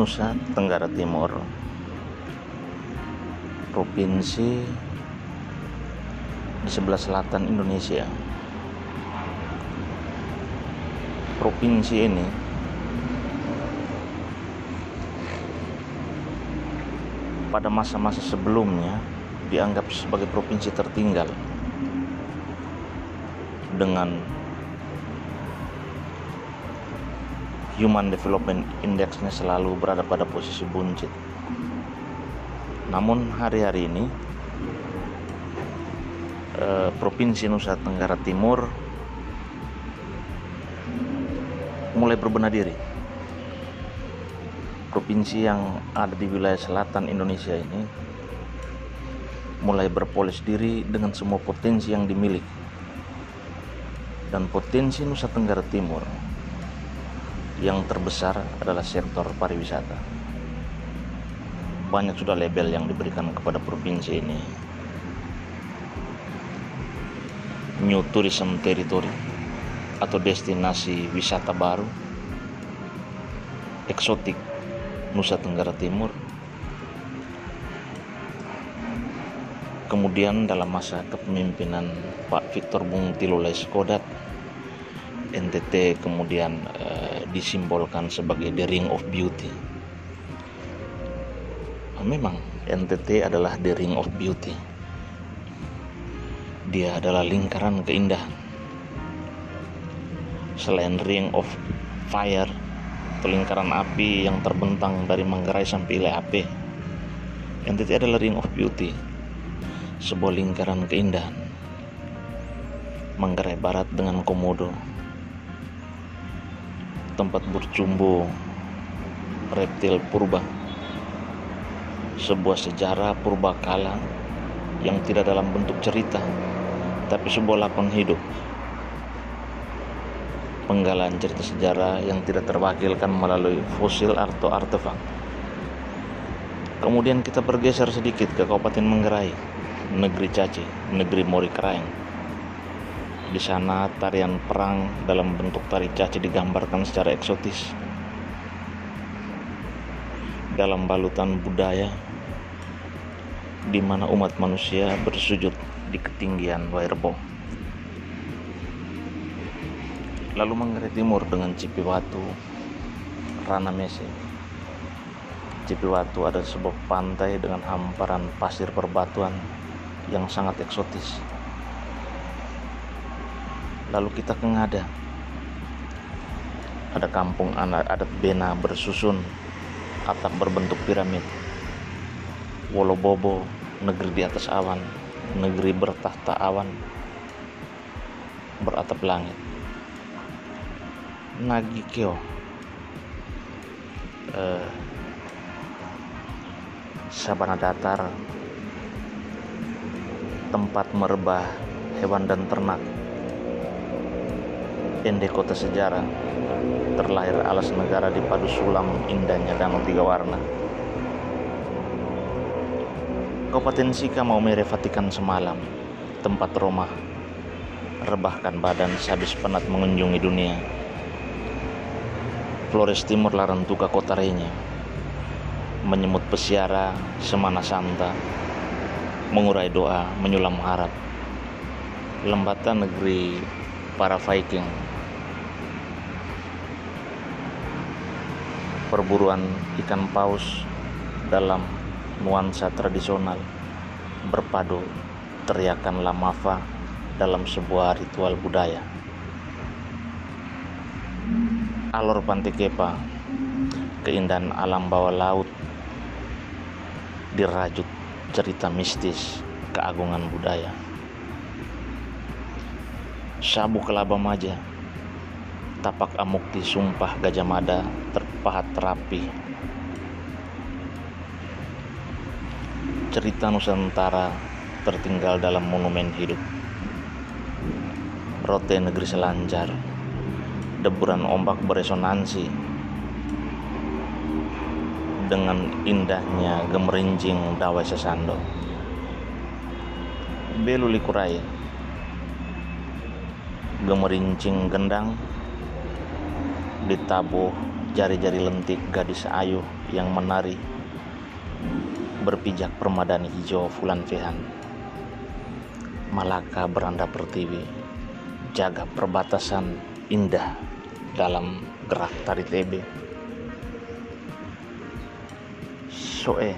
Nusa Tenggara Timur. Provinsi di sebelah selatan Indonesia. Provinsi ini pada masa-masa sebelumnya dianggap sebagai provinsi tertinggal dengan Human Development Indexnya selalu berada pada posisi buncit. Namun hari-hari ini eh, Provinsi Nusa Tenggara Timur mulai berbenah diri. Provinsi yang ada di wilayah selatan Indonesia ini mulai berpolis diri dengan semua potensi yang dimiliki. Dan potensi Nusa Tenggara Timur yang terbesar adalah sektor pariwisata. Banyak sudah label yang diberikan kepada provinsi ini. New Tourism Territory atau destinasi wisata baru, eksotik Nusa Tenggara Timur. Kemudian dalam masa kepemimpinan Pak Victor Bung Tilulai Skodat NTT kemudian uh, disimbolkan sebagai the ring of beauty. Nah, memang NTT adalah the ring of beauty. Dia adalah lingkaran keindahan. Selain ring of fire atau lingkaran api yang terbentang dari Manggarai sampai Ile NTT adalah ring of beauty. Sebuah lingkaran keindahan. Manggarai Barat dengan Komodo tempat bercumbu reptil purba. Sebuah sejarah purba kala yang tidak dalam bentuk cerita tapi sebuah lapang hidup. Penggalan cerita sejarah yang tidak terwakilkan melalui fosil atau artefak. Kemudian kita bergeser sedikit ke Kabupaten Manggarai negeri Caci negeri Mori Keraeng di sana tarian perang dalam bentuk tari caci digambarkan secara eksotis. Dalam balutan budaya di mana umat manusia bersujud di ketinggian Wairbo. Lalu Manggarai Timur dengan Cipiwatu, Rana Mese. Cipiwatu ada sebuah pantai dengan hamparan pasir perbatuan yang sangat eksotis lalu kita ke Ngada. Ada kampung anak adat Bena bersusun atap berbentuk piramid. Wolobobo negeri di atas awan negeri bertahta awan beratap langit. Nagikyo eh, sabana datar tempat merebah hewan dan ternak Ende kota sejarah terlahir alas negara di padu sulam indahnya danau tiga warna. Kabupaten Sika mau merefatikan semalam. Tempat Roma. Rebahkan badan sehabis penat mengunjungi dunia. Flores Timur Larantuka kota Renya menyemut pesiara semana santa. Mengurai doa menyulam harap. Lembata negeri para Viking perburuan ikan paus dalam nuansa tradisional berpadu teriakan lamafa dalam sebuah ritual budaya. Alor Pantikepa, keindahan alam bawah laut, dirajut cerita mistis keagungan budaya. Sabu Kelaba Maja, tapak amukti sumpah Gajah Mada terpahat rapi. Cerita Nusantara tertinggal dalam monumen hidup. Rote negeri selancar, deburan ombak beresonansi dengan indahnya gemerincing dawai sesando. Belu likurai, gemerincing gendang ditabuh jari-jari lentik gadis ayu yang menari berpijak permadani hijau Fulan Fehan. Malaka beranda pertiwi, jaga perbatasan indah dalam gerak tari tebe. Soe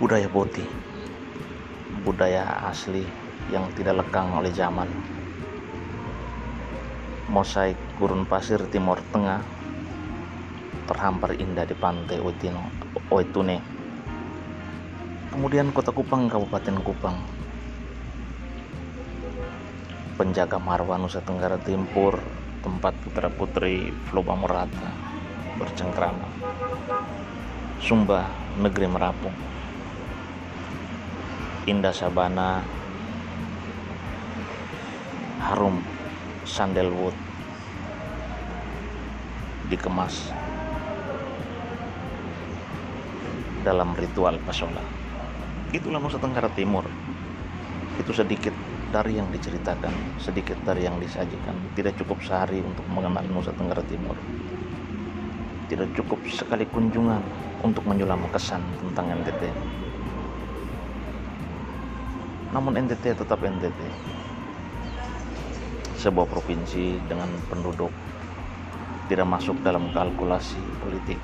budaya boti budaya asli yang tidak lekang oleh zaman mosaik gurun pasir timur tengah terhampar indah di pantai Oitino, Oitune. Kemudian kota Kupang, Kabupaten Kupang. Penjaga marwah Nusa Tenggara Timur, tempat putra-putri Floba Merata bercengkrama. Sumba, negeri Merapung. Indah Sabana, harum sandalwood dikemas dalam ritual pasola. Itulah Nusa Tenggara Timur. Itu sedikit dari yang diceritakan, sedikit dari yang disajikan. Tidak cukup sehari untuk mengenal Nusa Tenggara Timur. Tidak cukup sekali kunjungan untuk menyulam kesan tentang NTT. Namun NTT tetap NTT. Sebuah provinsi dengan penduduk tidak masuk dalam kalkulasi politik